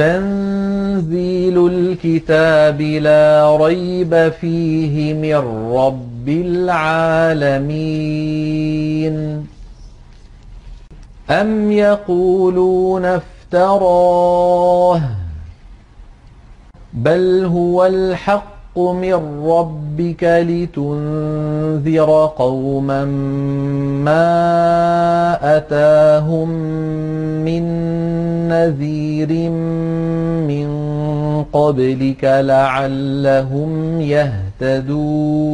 تنزيل الكتاب لا ريب فيه من رب العالمين. أم يقولون افتراه؟ بل هو الحق من ربك لتنذر قوما ما أتاهم من نذير من قبلك لعلهم يهتدون.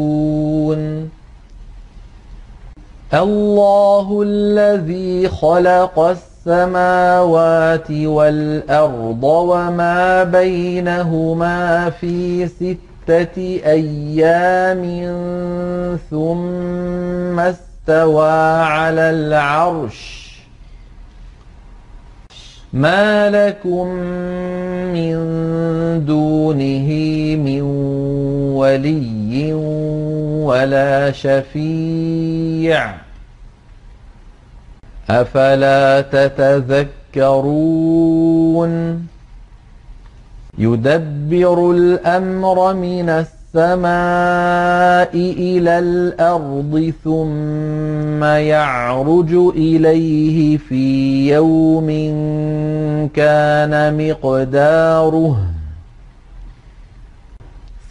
الله الذي خلق السماوات والأرض وما بينهما في ستة أيام ثم استوى على العرش. ما لكم من دونه من ولي ولا شفيع. أفلا تتذكرون؟ يدبر الأمر من السماء إلى الأرض ثم يعرج إليه في يوم كان مقداره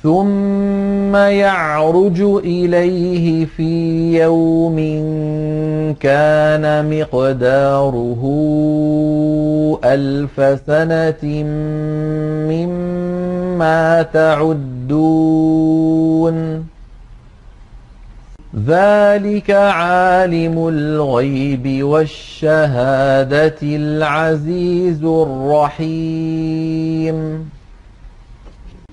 ثم يعرج إليه في يوم كان مقداره ألف سنة مما تعدون ذلك عالم الغيب والشهادة العزيز الرحيم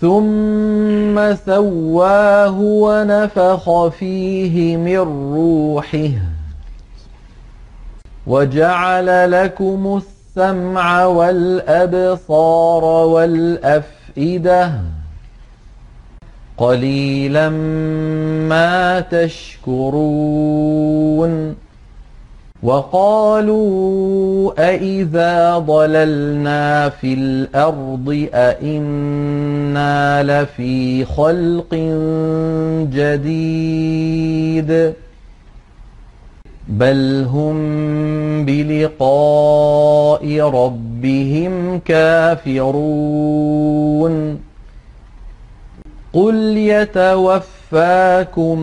ثم سواه ونفخ فيه من روحه وجعل لكم السمع والأبصار والأفئدة قليلا ما تشكرون وقالوا أإذا ضللنا في الأرض أإنا لفي خلق جديد بل هم بلقاء ربهم كافرون قل يتوفاكم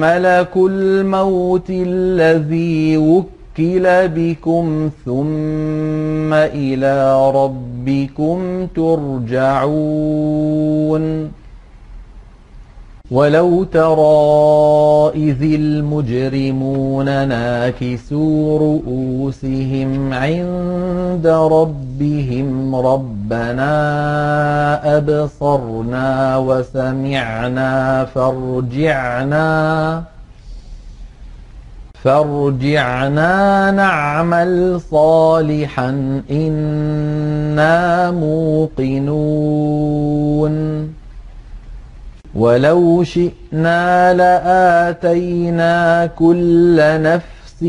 ملك الموت الذي وكل بكم ثم إلى ربكم ترجعون ولو ترى إذ المجرمون ناكسوا رؤوسهم عند ربهم ربنا أبصرنا وسمعنا فارجعنا فارجعنا نعمل صالحا إنا موقنون ولو شئنا لآتينا كل نفس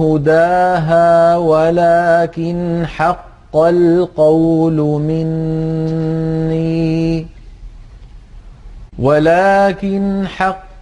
هداها ولكن حق القول مني ولكن حق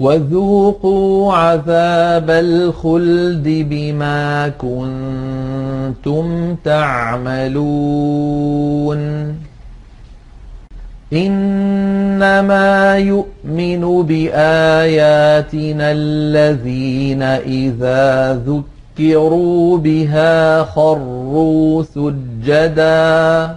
وذوقوا عذاب الخلد بما كنتم تعملون. إنما يؤمن بآياتنا الذين إذا ذكروا بها خروا سجدا.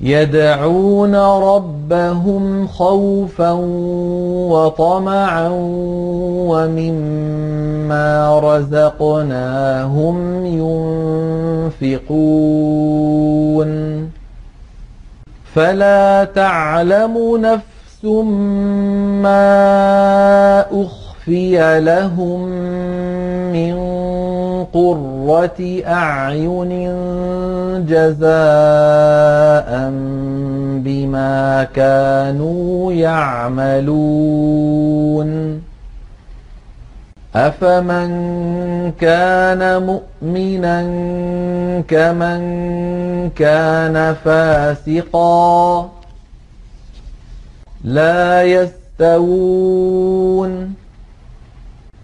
يدعون ربهم خوفا وطمعا ومما رزقناهم ينفقون. فلا تعلم نفس ما أخفي لهم من قرة أعين جزاء بما كانوا يعملون. أفمن كان مؤمنا كمن كان فاسقا لا يستوون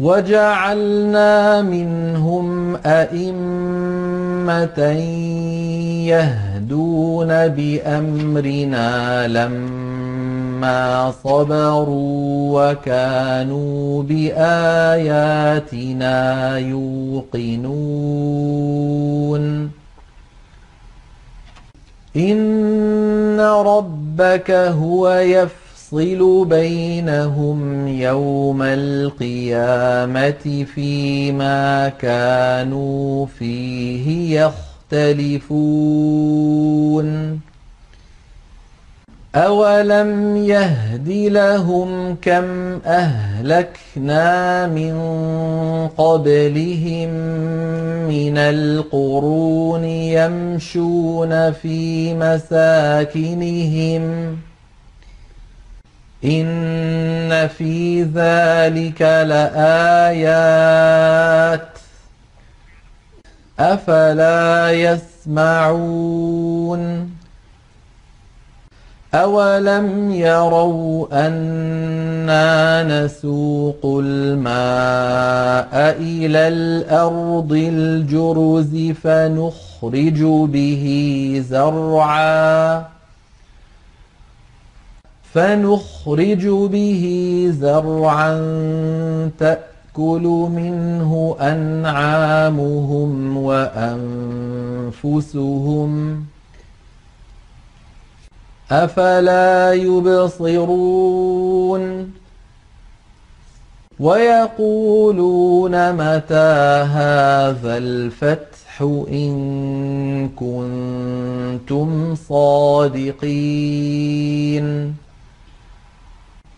وجعلنا منهم أئمة يهدون بأمرنا لما صبروا وكانوا بآياتنا يوقنون. إن ربك هو يفصل بينهم يوم القيامة فيما كانوا فيه يختلفون أولم يهد لهم كم أهلكنا من قبلهم من القرون يمشون في مساكنهم إن في ذلك لآيات أفلا يسمعون أولم يروا أنا نسوق الماء إلى الأرض الجرز فنخرج به زرعا فنخرج به زرعا تأكل منه أنعامهم وأنفسهم أفلا يبصرون ويقولون متى هذا الفتح إن كنتم صادقين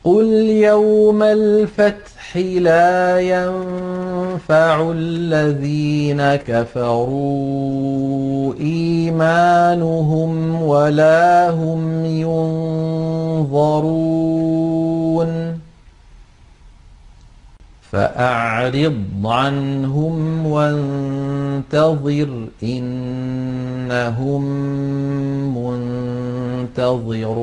قل يوم الفتح لا ينفع الذين كفروا إيمانهم ولا هم ينظرون فأعرض عنهم وانتظر إنهم منتظرون